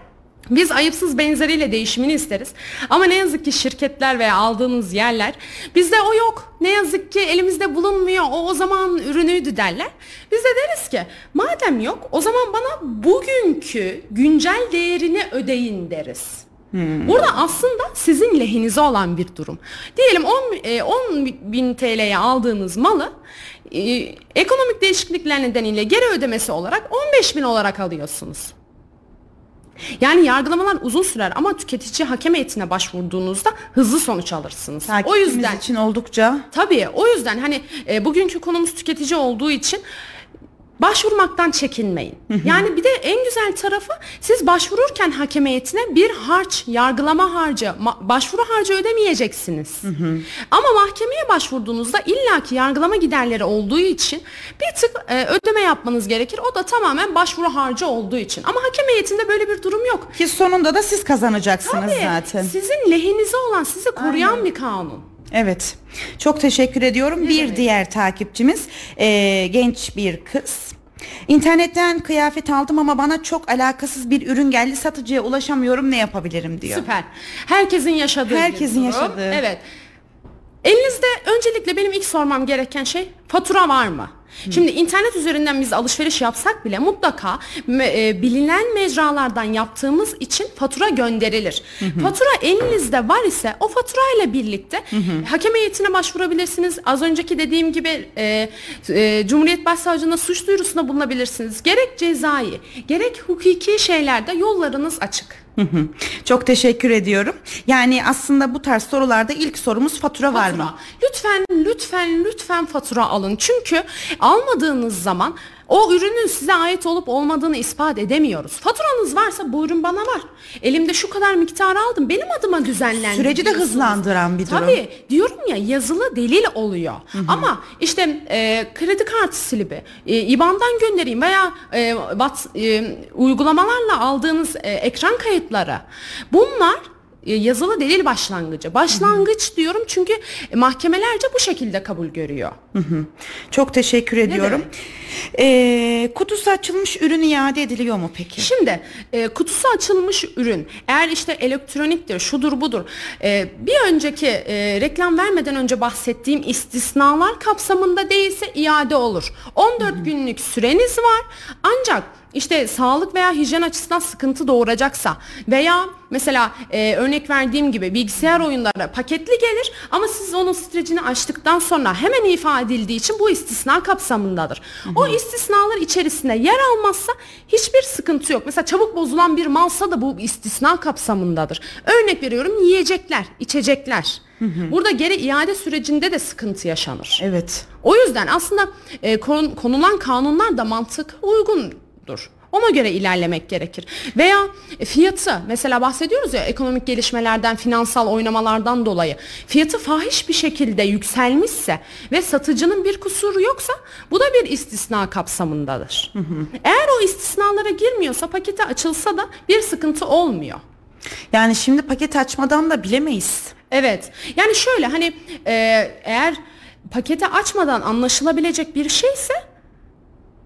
Biz ayıpsız benzeriyle değişimini isteriz. Ama ne yazık ki şirketler veya aldığımız yerler bizde o yok. Ne yazık ki elimizde bulunmuyor. O o zaman ürünüydü derler. Biz de deriz ki madem yok o zaman bana bugünkü güncel değerini ödeyin deriz. Burada aslında sizin lehinize olan bir durum. Diyelim 10, e, 10 bin TL'ye aldığınız malı e, ekonomik değişiklikler nedeniyle geri ödemesi olarak 15 bin olarak alıyorsunuz. Yani yargılamalar uzun sürer ama tüketici hakem heyetine başvurduğunuzda hızlı sonuç alırsınız. o Takipçimiz yüzden için oldukça tabii o yüzden hani e, bugünkü konumuz tüketici olduğu için başvurmaktan çekinmeyin. Yani bir de en güzel tarafı siz başvururken hakem heyetine bir harç, yargılama harcı, ma- başvuru harcı ödemeyeceksiniz. Ama mahkemeye başvurduğunuzda illaki yargılama giderleri olduğu için bir tık e, ödeme yapmanız gerekir. O da tamamen başvuru harcı olduğu için. Ama hakem heyetinde böyle bir durum yok. ki sonunda da siz kazanacaksınız Tabii, zaten. Sizin lehinize olan, sizi koruyan bir kanun. Evet. Çok teşekkür ediyorum. bir demek? diğer takipçimiz e, genç bir kız. İnternetten kıyafet aldım ama bana çok alakasız bir ürün geldi. Satıcıya ulaşamıyorum. Ne yapabilirim diyor. Süper. Herkesin yaşadığı bir Herkesin durum. yaşadığı. Evet. Elinizde öncelikle benim ilk sormam gereken şey fatura var mı? Şimdi internet üzerinden biz alışveriş yapsak bile mutlaka e, bilinen mecralardan yaptığımız için fatura gönderilir. Fatura elinizde var ise o fatura ile birlikte hakem heyetine başvurabilirsiniz. Az önceki dediğim gibi e, e, Cumhuriyet Başsavcılığına suç duyurusunda bulunabilirsiniz. Gerek cezai, gerek hukuki şeylerde yollarınız açık. Çok teşekkür ediyorum. Yani aslında bu tarz sorularda ilk sorumuz fatura, var mı? Fatura. Lütfen lütfen lütfen fatura alın. Çünkü almadığınız zaman O ürünün size ait olup olmadığını ispat edemiyoruz. Faturanız varsa bu ürün bana var. Elimde şu kadar miktar aldım. Benim adıma düzenlendi. Süreci de hızlandıran bir durum. Tabii diyorum ya yazılı delil oluyor. Ama işte e, kredi kartı slibi, e, IBAN'dan göndereyim veya e, what, e, uygulamalarla aldığınız e, ekran kayıtları. Bunlar yazılı delil başlangıcı. Başlangıç diyorum çünkü mahkemelerce bu şekilde kabul görüyor. Çok teşekkür ediyorum. Ee, kutusu açılmış ürün iade ediliyor mu peki? Şimdi e, kutusu açılmış ürün eğer işte elektroniktir şudur budur e, bir önceki e, reklam vermeden önce bahsettiğim istisnalar kapsamında değilse iade olur. 14 günlük süreniz var ancak işte sağlık veya hijyen açısından sıkıntı doğuracaksa veya mesela e, örnek verdiğim gibi bilgisayar oyunları paketli gelir ama siz onun strecini açtıktan sonra hemen ifade edildiği için bu istisna kapsamındadır. O istisnalar içerisinde yer almazsa hiçbir sıkıntı yok. Mesela çabuk bozulan bir malsa da bu istisna kapsamındadır. Örnek veriyorum yiyecekler, içecekler. Burada geri iade sürecinde de sıkıntı yaşanır. Evet. O yüzden aslında e, kon- konulan kanunlar da mantık uygundur. Ona göre ilerlemek gerekir. Veya fiyatı mesela bahsediyoruz ya ekonomik gelişmelerden, finansal oynamalardan dolayı fiyatı fahiş bir şekilde yükselmişse ve satıcının bir kusuru yoksa bu da bir istisna kapsamındadır. Eğer o istisnalara girmiyorsa paketi açılsa da bir sıkıntı olmuyor. Yani şimdi paket açmadan da bilemeyiz. Evet. Yani şöyle hani e, eğer paketi açmadan anlaşılabilecek bir şeyse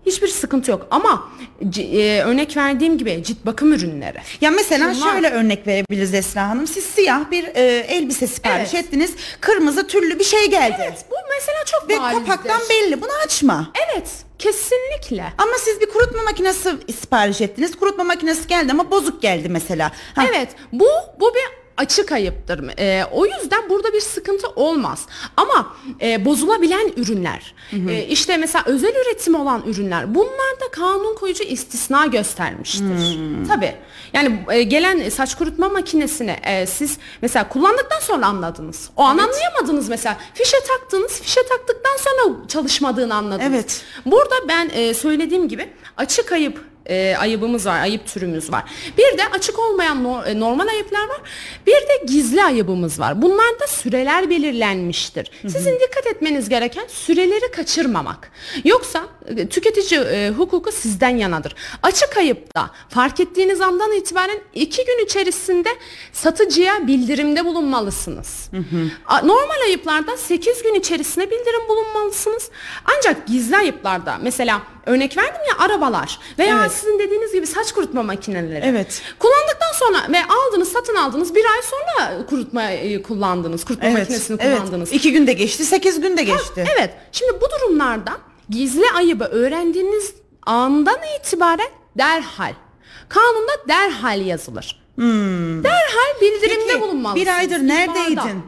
hiçbir sıkıntı yok. Ama c- e, örnek verdiğim gibi cilt bakım ürünleri. Ya mesela Şunlar- şöyle örnek verebiliriz Esra Hanım. Siz siyah bir e, elbise sipariş Evet. ettiniz. Kırmızı tüllü bir şey geldi. Evet bu mesela çok Ve barizdir. kapaktan belli. Bunu açma. Evet kesinlikle. Ama siz bir kurutma makinesi sipariş ettiniz. Kurutma makinesi geldi ama bozuk geldi mesela. Ha, Evet bu bu bir açık ayıptır. Ee, o yüzden burada bir sıkıntı olmaz. Ama e, bozulabilen ürünler, e, işte mesela özel üretim olan ürünler, bunlarda kanun koyucu istisna göstermiştir. Tabii. Yani e, gelen saç kurutma makinesini e, siz mesela kullandıktan sonra anladınız. O an anlayamadınız mesela. Fişe taktınız, fişe taktıktan sonra çalışmadığını anladınız. Evet. Burada ben e, söylediğim gibi açık ayıp e, ayıbımız var, ayıp türümüz var. Bir de açık olmayan no- e, normal ayıplar var. Bir de gizli ayıbımız var. Bunlarda süreler belirlenmiştir. Sizin dikkat etmeniz gereken süreleri kaçırmamak. Yoksa e, tüketici e, hukuku sizden yanadır. Açık ayıpta fark ettiğiniz andan itibaren iki gün içerisinde satıcıya bildirimde bulunmalısınız. A- Normal ayıplarda 8 gün içerisinde bildirim bulunmalısınız. Ancak gizli ayıplarda mesela örnek verdim ya arabalar veya Evet. sizin dediğiniz gibi saç kurutma makineleri. Evet. Kullandıktan sonra ve aldınız satın aldınız bir ay sonra kurutma e, kullandınız. Kurutma Evet. makinesini evet. kullandınız. İki günde geçti, sekiz günde geçti. Evet. Şimdi bu durumlarda gizli ayıbı öğrendiğiniz andan itibaren derhal kanunda derhal yazılır. Derhal bildirimde Hmm. Peki, bulunmalısınız. bir aydır ihbarda. neredeydin?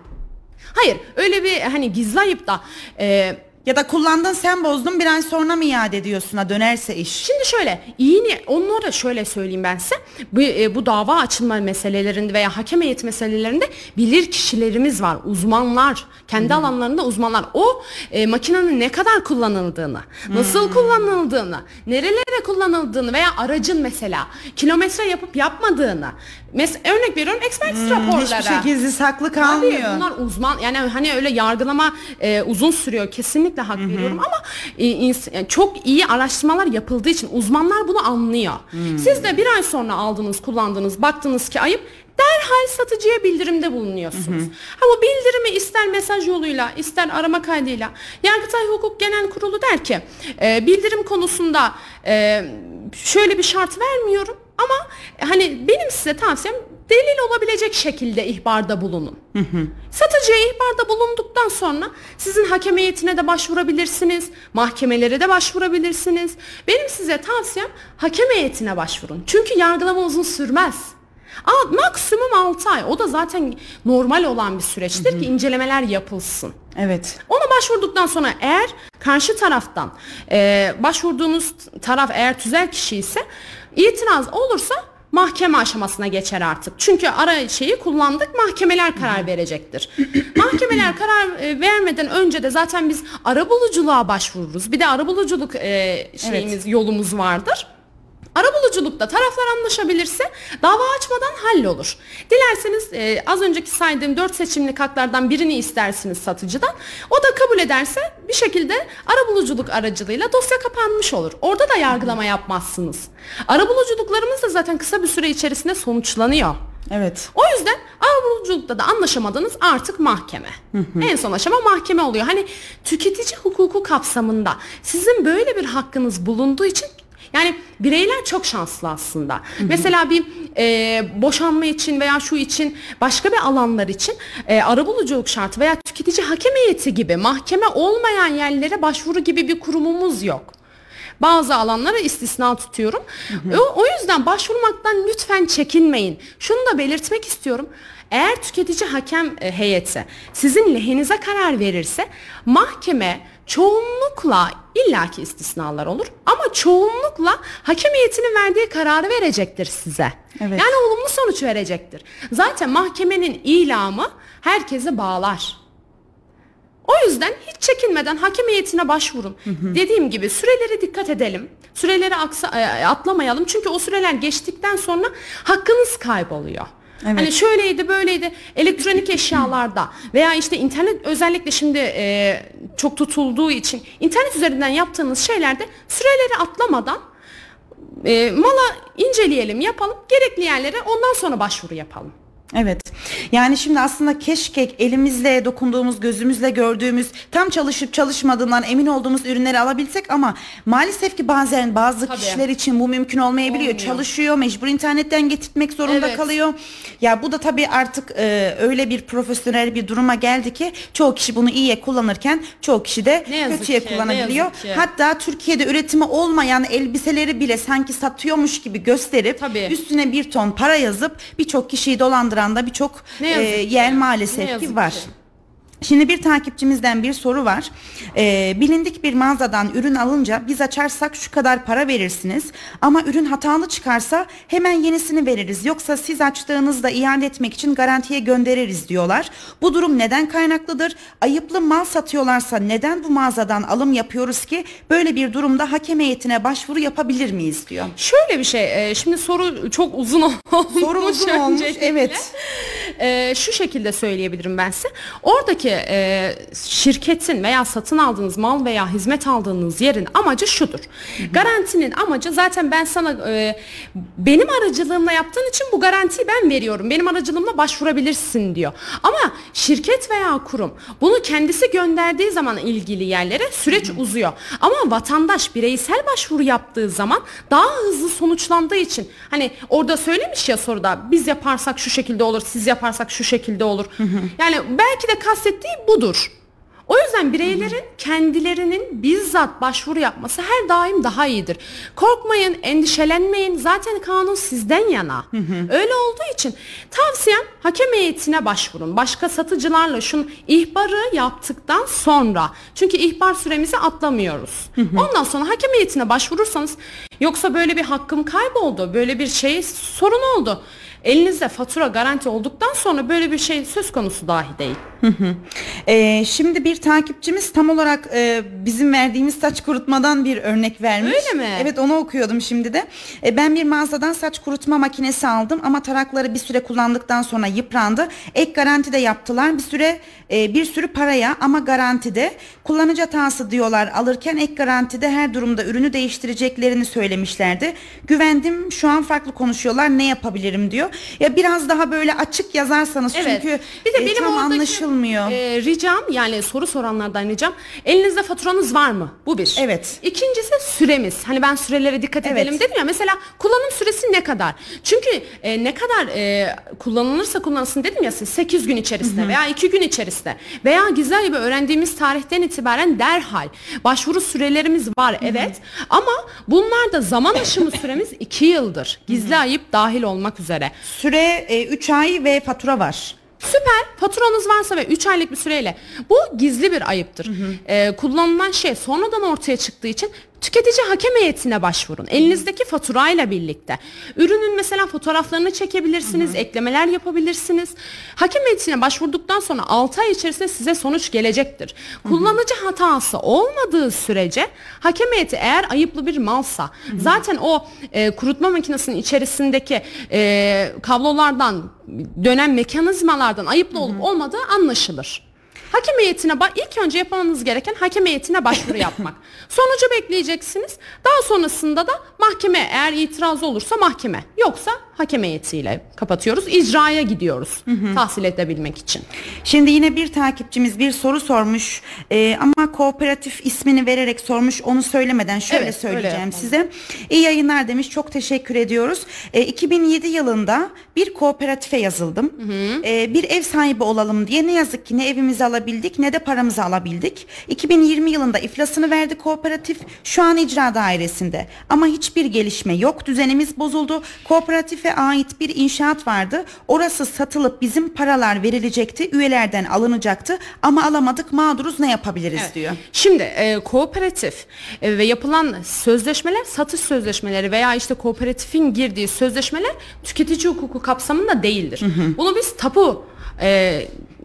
Hayır öyle bir hani gizli ayıp da e, Ya da kullandın sen bozdun bir ay sonra mı iade ediyorsun? Ha dönerse iş? Şimdi şöyle iyi ni onlara şöyle söyleyeyim ben size. Bu, e, bu dava açılma meselelerinde veya hakem heyeti meselelerinde bilir kişilerimiz var uzmanlar. Kendi alanlarında uzmanlar. O e, makinenin ne kadar kullanıldığını nasıl kullanıldığını nerelere kullanıldığını veya aracın mesela kilometre yapıp yapmadığını mes örnek veriyorum expertise raporları Hiçbir şey gizli saklı Tabii kalmıyor. bunlar uzman yani hani öyle yargılama e, uzun sürüyor kesinlikle hak veriyorum ama e, ins- yani çok iyi araştırmalar yapıldığı için uzmanlar bunu anlıyor. Siz de bir ay sonra aldınız kullandınız baktınız ki ayıp derhal satıcıya bildirimde bulunuyorsunuz. Ha bu bildirimi ister mesaj yoluyla ister arama kaydıyla Yargıtay Hukuk Genel Kurulu der ki e, bildirim konusunda e, şöyle bir şart vermiyorum ama hani benim size tavsiyem delil olabilecek şekilde ihbarda bulunun. Satıcıya ihbarda bulunduktan sonra sizin hakem heyetine de başvurabilirsiniz, mahkemelere de başvurabilirsiniz. Benim size tavsiyem hakem heyetine başvurun. Çünkü yargılama uzun sürmez. Aa, maksimum 6 ay. O da zaten normal olan bir süreçtir ki incelemeler yapılsın. Evet. Ona başvurduktan sonra eğer karşı taraftan e, başvurduğunuz taraf eğer tüzel kişi ise itiraz olursa mahkeme aşamasına geçer artık. Çünkü ara şeyi kullandık mahkemeler karar verecektir. mahkemeler karar e, vermeden önce de zaten biz arabuluculuğa başvururuz. Bir de arabuluculuk e, şeyimiz yolumuz vardır. Arabuluculukta taraflar anlaşabilirse dava açmadan hallolur. Dilerseniz e, az önceki saydığım dört seçimlik haklardan birini istersiniz satıcıdan. O da kabul ederse bir şekilde arabuluculuk aracılığıyla dosya kapanmış olur. Orada da yargılama yapmazsınız. Arabuluculuklarımız da zaten kısa bir süre içerisinde sonuçlanıyor. Evet. O yüzden arabuluculukta da anlaşamadınız artık mahkeme. En son aşama mahkeme oluyor. Hani tüketici hukuku kapsamında sizin böyle bir hakkınız bulunduğu için yani bireyler çok şanslı aslında. Mesela bir e, boşanma için veya şu için başka bir alanlar için e, arabuluculuk şartı veya tüketici hakem heyeti gibi mahkeme olmayan yerlere başvuru gibi bir kurumumuz yok. Bazı alanlara istisna tutuyorum. O, o yüzden başvurmaktan lütfen çekinmeyin. Şunu da belirtmek istiyorum. Eğer tüketici hakem e, heyeti sizin lehinize karar verirse mahkeme çoğunlukla illaki istisnalar olur ama çoğunlukla hakem heyetinin verdiği kararı verecektir size. Evet. Yani olumlu sonuç verecektir. Zaten mahkemenin ilamı herkesi bağlar. O yüzden hiç çekinmeden hakem heyetine başvurun. Dediğim gibi süreleri dikkat edelim. Süreleri aksa, e, atlamayalım. Çünkü o süreler geçtikten sonra hakkınız kayboluyor. Evet. Hani şöyleydi böyleydi elektronik eşyalarda veya işte internet özellikle şimdi e, çok tutulduğu için internet üzerinden yaptığınız şeylerde süreleri atlamadan e, mala inceleyelim yapalım gerekli yerlere ondan sonra başvuru yapalım. Evet. Yani şimdi aslında keşke elimizle dokunduğumuz, gözümüzle gördüğümüz, tam çalışıp çalışmadığından emin olduğumuz ürünleri alabilsek ama maalesef ki bazen bazı Tabii. kişiler için bu mümkün olmayabiliyor. Olmuyor. Çalışıyor, mecbur internetten getirtmek zorunda Evet. kalıyor. Ya bu da tabii artık e, öyle bir profesyonel bir duruma geldi ki çoğu kişi bunu iyiye kullanırken çoğu kişi de kötüye ki, kullanabiliyor. Hatta Türkiye'de üretimi olmayan elbiseleri bile sanki satıyormuş gibi gösterip Tabii. üstüne bir ton para yazıp birçok kişiyi dolandıran da birçok e, yer maalesef ki var. ki. Şimdi bir takipçimizden bir soru var. Ee, bilindik bir mağazadan ürün alınca biz açarsak şu kadar para verirsiniz ama ürün hatalı çıkarsa hemen yenisini veririz. Yoksa siz açtığınızda iade etmek için garantiye göndeririz diyorlar. Bu durum neden kaynaklıdır? Ayıplı mal satıyorlarsa neden bu mağazadan alım yapıyoruz ki? Böyle bir durumda hakem heyetine başvuru yapabilir miyiz diyor. Şöyle bir şey, e, şimdi soru çok uzun olmuş. Soru uzun olmuş, evet. E, şu şekilde söyleyebilirim ben size. Oradaki e, şirketin veya satın aldığınız mal veya hizmet aldığınız yerin amacı şudur. Garantinin amacı zaten ben sana e, benim aracılığımla yaptığın için bu garantiyi ben veriyorum. Benim aracılığımla başvurabilirsin diyor. Ama şirket veya kurum bunu kendisi gönderdiği zaman ilgili yerlere süreç uzuyor. Ama vatandaş bireysel başvuru yaptığı zaman daha hızlı sonuçlandığı için hani orada söylemiş ya soruda biz yaparsak şu şekilde olur siz yaparsak şu şekilde olur. Yani belki de kastettiği budur. O yüzden bireylerin kendilerinin bizzat başvuru yapması her daim daha iyidir. Korkmayın, endişelenmeyin. Zaten kanun sizden yana. Öyle olduğu için tavsiyem hakem heyetine başvurun. Başka satıcılarla şunu ihbarı yaptıktan sonra. Çünkü ihbar süremizi atlamıyoruz. Ondan sonra hakem heyetine başvurursanız yoksa böyle bir hakkım kayboldu, böyle bir şey sorun oldu. Elinizde fatura garanti olduktan sonra böyle bir şey söz konusu dahi değil. Ee, şimdi bir takipçimiz tam olarak e, bizim verdiğimiz saç kurutmadan bir örnek vermiş. Öyle mi? Evet onu okuyordum şimdi de. E, ben bir mağazadan saç kurutma makinesi aldım ama tarakları bir süre kullandıktan sonra yıprandı. Ek garanti de yaptılar. Bir süre e, bir sürü paraya ama garantide. Kullanıcı hatası diyorlar alırken ek garantide her durumda ürünü değiştireceklerini söylemişlerdi. Güvendim şu an farklı konuşuyorlar ne yapabilirim diyor. Ya biraz daha böyle açık yazarsanız çünkü bir de e, benim tam oradaki, anlaşılmıyor. e, ricam yani soru soranlardan ricam elinizde faturanız var mı? Bu bir. Evet. İkincisi süremiz. Hani ben sürelere dikkat Evet. edelim dedim ya. Mesela kullanım süresi ne kadar? Çünkü e, ne kadar e, kullanılırsa kullanılsın dedim ya siz 8 gün içerisinde veya 2 gün içerisinde veya gizli gibi öğrendiğimiz tarihten itibaren derhal başvuru sürelerimiz var evet ama bunlar da zaman aşımı süremiz 2 yıldır. Gizli ayıp dahil olmak üzere. Süre 3 ay ve fatura var. Süper faturanız varsa ve 3 aylık bir süreyle bu gizli bir ayıptır. Ee, kullanılan şey sonradan ortaya çıktığı için tüketici hakem heyetine başvurun. Elinizdeki faturayla birlikte. Ürünün mesela fotoğraflarını çekebilirsiniz, eklemeler yapabilirsiniz. Hakem heyetine başvurduktan sonra 6 ay içerisinde size sonuç gelecektir. Kullanıcı hatası olmadığı sürece hakem heyeti eğer ayıplı bir malsa zaten o e, kurutma makinesinin içerisindeki e, kablolardan dönen mekanizmalardan ayıplı olup olmadığı anlaşılır. Hakem heyetine ilk önce yapmanız gereken hakem heyetine başvuru yapmak. Sonucu bekleyeceksiniz. Daha sonrasında da mahkeme eğer itiraz olursa mahkeme. Yoksa hakem heyetiyle kapatıyoruz. İcraya gidiyoruz. Tahsil edebilmek için. Şimdi yine bir takipçimiz bir soru sormuş Ee, ama kooperatif ismini vererek sormuş onu söylemeden şöyle Evet, öyle söyleyeceğim size. İyi yayınlar demiş çok teşekkür ediyoruz. Ee, 2007 yılında bir kooperatife yazıldım. Ee, bir ev sahibi olalım diye ne yazık ki ne evimizi alabildik ne de paramızı alabildik. 2020 yılında iflasını verdi kooperatif şu an icra dairesinde ama hiçbir gelişme yok düzenimiz bozuldu. Kooperatife ait bir inşaat vardı orası satılıp bizim paralar verilecekti üyelerden alınacaktı ama alamadık mağduruz ne yapabiliriz diyor. Şimdi e, kooperatif e, ve yapılan sözleşmeler satış sözleşmeleri veya işte kooperatifin girdiği sözleşmeler tüketici hukuku kapsamında değildir. Bunu biz tapu e,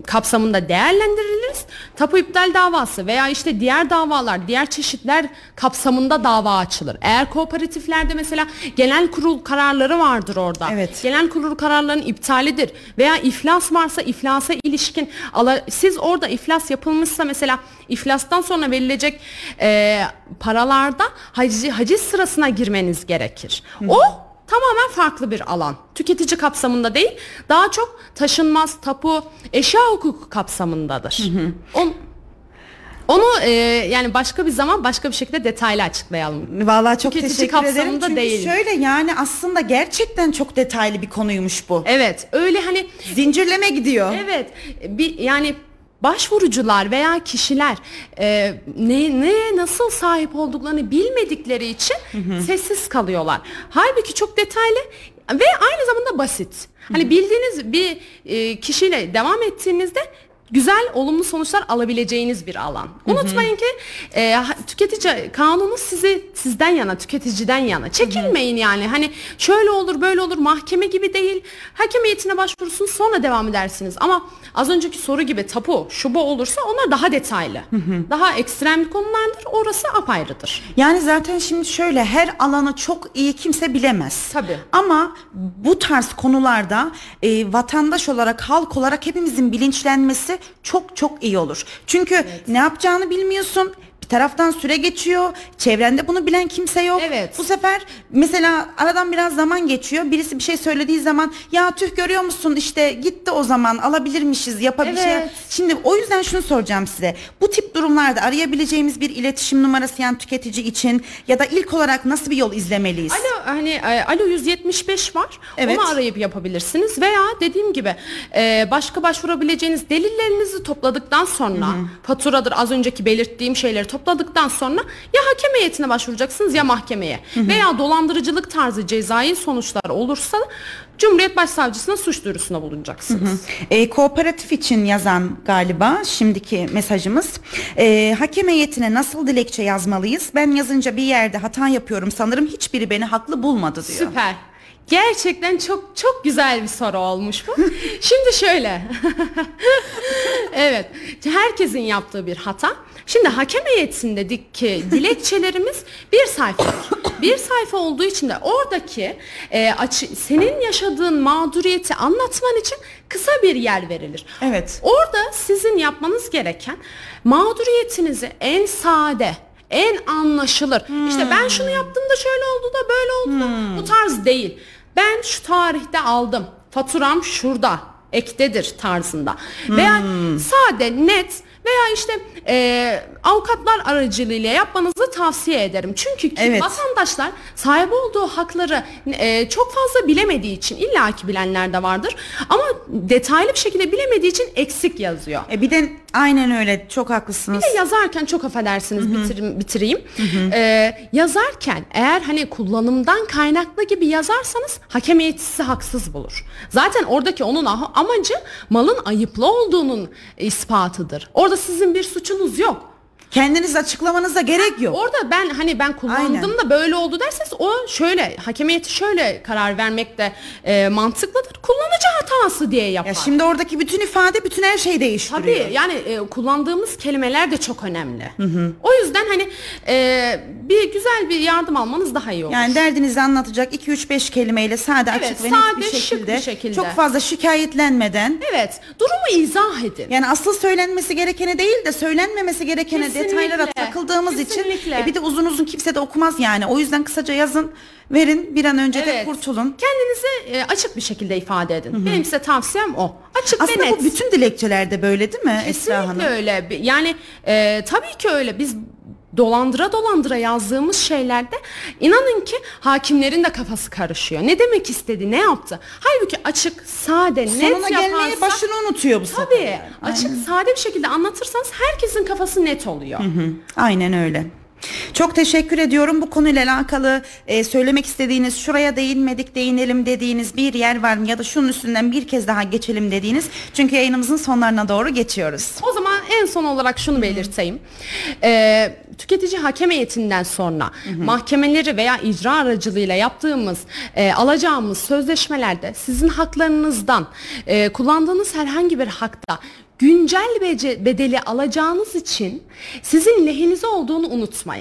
kapsamında değerlendiririz. Tapu iptal davası veya işte diğer davalar, diğer çeşitler kapsamında dava açılır. Eğer kooperatiflerde mesela genel kurul kararları vardır orada. Evet. Genel kurul kararlarının iptalidir veya iflas varsa iflasa ilişkin siz orada iflas yapılmışsa mesela iflastan sonra verilecek e, paralarda haciz, haciz sırasına girmeniz gerekir. O tamamen farklı bir alan. Tüketici kapsamında değil, daha çok taşınmaz, tapu, eşya hukuku kapsamındadır. On- onu e, yani başka bir zaman başka bir şekilde detaylı açıklayalım. Vallahi çok Tüketici teşekkür ederim çünkü değil. şöyle yani aslında gerçekten çok detaylı bir konuymuş bu. Evet, öyle hani Zincirleme gidiyor. Evet, bir yani başvurucular veya kişiler e, ne ne nasıl sahip olduklarını bilmedikleri için sessiz kalıyorlar. Halbuki çok detaylı ve aynı zamanda basit. Hani bildiğiniz bir e, kişiyle devam ettiğinizde güzel olumlu sonuçlar alabileceğiniz bir alan. Unutmayın ki e, tüketici kanunu sizi sizden yana, tüketiciden yana. Çekilmeyin yani. Hani şöyle olur, böyle olur. Mahkeme gibi değil. Hakem heyetine başvursun sonra devam edersiniz. Ama az önceki soru gibi tapu, şu bu olursa onlar daha detaylı. Daha ekstrem konulardır. Orası apayrıdır. Yani zaten şimdi şöyle her alanı çok iyi kimse bilemez. Tabii. Ama bu tarz konularda e, vatandaş olarak halk olarak hepimizin bilinçlenmesi çok çok iyi olur. Çünkü ne yapacağını bilmiyorsun. Bir taraftan süre geçiyor. Çevrende bunu bilen kimse yok. Evet. Bu sefer mesela aradan biraz zaman geçiyor. Birisi bir şey söylediği zaman ya tüh görüyor musun işte gitti o zaman alabilirmişiz yapabileceğiz. Evet. Şimdi o yüzden şunu soracağım size. Bu tip durumlarda arayabileceğimiz bir iletişim numarası yani tüketici için ya da ilk olarak nasıl bir yol izlemeliyiz? Alo hani e, alo 175 var. Evet. Onu arayıp yapabilirsiniz veya dediğim gibi e, başka başvurabileceğiniz delillerinizi topladıktan sonra faturadır az önceki belirttiğim şeyleri topladıktan sonra ya hakem heyetine başvuracaksınız ya mahkemeye veya dolandırıcılık tarzı cezai sonuçlar olursa Cumhuriyet Başsavcısına suç duyurusunda bulunacaksınız. E, kooperatif için yazan galiba şimdiki mesajımız. E, hakem heyetine nasıl dilekçe yazmalıyız? Ben yazınca bir yerde hata yapıyorum sanırım hiçbiri beni haklı bulmadı diyor. Süper. Gerçekten çok çok güzel bir soru olmuş bu. Şimdi şöyle. evet. Herkesin yaptığı bir hata. Şimdi hakem heyetindeki dilekçelerimiz bir sayfa. Bir sayfa olduğu için de oradaki e, açı, senin yaşadığın mağduriyeti anlatman için kısa bir yer verilir. Evet. Orada sizin yapmanız gereken mağduriyetinizi en sade, en anlaşılır. İşte ben şunu yaptım da şöyle oldu da böyle oldu da bu tarz değil. Ben şu tarihte aldım. Faturam şurada. Ektedir tarzında. Veya sade, net veya işte e, avukatlar aracılığıyla yapmanızı tavsiye ederim. Çünkü ki Evet. vatandaşlar sahip olduğu hakları e, çok fazla bilemediği için illaki bilenler de vardır ama detaylı bir şekilde bilemediği için eksik yazıyor. E, bir de aynen öyle çok haklısınız. Bir de yazarken çok affedersiniz bitirim- bitireyim. Ee, yazarken eğer hani kullanımdan kaynaklı gibi yazarsanız hakem heyeti haksız bulur. Zaten oradaki onun ah- amacı malın ayıplı olduğunun ispatıdır. Orada sizin bir suçunuz yok. Kendiniz açıklamanıza gerek yok. Orada ben hani ben kullandım Aynen. da böyle oldu derseniz o şöyle hakemiyeti şöyle karar vermek de e, mantıklıdır. Kullanıcı hatası diye yapar. Ya şimdi oradaki bütün ifade bütün her şeyi değiştiriyor. Tabii yani e, kullandığımız kelimeler de çok önemli. O yüzden hani e, bir güzel bir yardım almanız daha iyi olur. Yani derdinizi anlatacak 2 3 5 kelimeyle sade Evet, açık ve net bir şekilde, bir şekilde. çok fazla şikayetlenmeden evet, durumu izah edin. yani asıl söylenmesi gerekene değil de söylenmemesi gerekene Kesinlikle. Detaylara takıldığımız Kesinlikle. için e, bir de uzun uzun kimse de okumaz yani. O yüzden kısaca yazın, verin bir an önce de Evet. kurtulun. Kendinizi e, açık bir şekilde ifade edin. Benim size tavsiyem o. Açık ve Aslında net. bu bütün dilekçelerde böyle değil mi Esra Hanım? Kesinlikle öyle. Yani e, tabii ki öyle. Biz dolandıra dolandıra yazdığımız şeylerde inanın ki hakimlerin de kafası karışıyor. Ne demek istedi, ne yaptı? Halbuki açık, sade, net Sonuna gelmeye yaparsa başını unutuyor bu sefer. tabii yani. açık, sade bir şekilde anlatırsanız herkesin kafası net oluyor. Hı, Aynen öyle. Çok teşekkür ediyorum. Bu konuyla alakalı e, söylemek istediğiniz, şuraya değinmedik, değinelim dediğiniz bir yer var mı? Ya da şunun üstünden bir kez daha geçelim dediğiniz. Çünkü yayınımızın sonlarına doğru geçiyoruz. O zaman en son olarak şunu belirteyim. Ee, tüketici hakem heyetinden sonra mahkemeleri veya icra aracılığıyla yaptığımız, e, alacağımız sözleşmelerde sizin haklarınızdan e, kullandığınız herhangi bir hakta güncel bedeli alacağınız için sizin lehinize olduğunu unutmayın.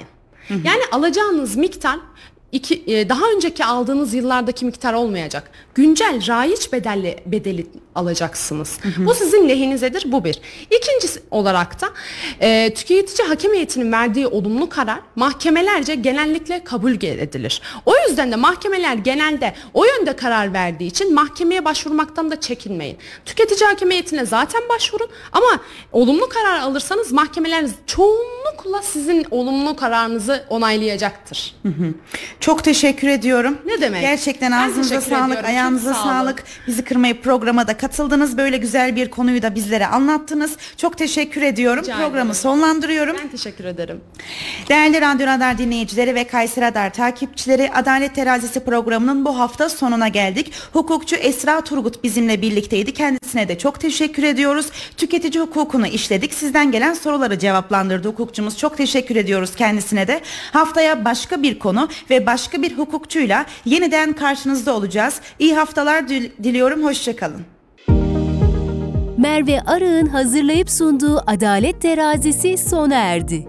Yani alacağınız miktar iki, e, daha önceki aldığınız yıllardaki miktar olmayacak. Güncel raiç bedelli bedeli alacaksınız. Bu sizin lehinizedir bu bir. İkincisi olarak da e, tüketici hakem heyetinin verdiği olumlu karar mahkemelerce genellikle kabul edilir. O yüzden de mahkemeler genelde o yönde karar verdiği için mahkemeye başvurmaktan da çekinmeyin. Tüketici hakem heyetine zaten başvurun ama olumlu karar alırsanız mahkemeler çoğunlukla sizin olumlu kararınızı onaylayacaktır. Çok teşekkür ediyorum. Ne demek? Gerçekten ağzınıza sağlık, ediyorum. Ayağınıza sağ sağlık. Bizi kırmayıp programa da katıldınız. Böyle güzel bir konuyu da bizlere anlattınız. Çok teşekkür ediyorum. Rica Programı ederim. sonlandırıyorum. Ben teşekkür ederim. Değerli Radyo Radar dinleyicileri ve Kayseri Radar takipçileri Adalet Terazisi programının bu hafta sonuna geldik. Hukukçu Esra Turgut bizimle birlikteydi. Kendisine de çok teşekkür ediyoruz. Tüketici hukukunu işledik. Sizden gelen soruları cevaplandırdı hukukçumuz. Çok teşekkür ediyoruz kendisine de. Haftaya başka bir konu ve başka bir hukukçuyla yeniden karşınızda olacağız. İyi haftalar dil- diliyorum. Hoşçakalın. Merve Arı'nın hazırlayıp sunduğu Adalet Terazisi sona erdi.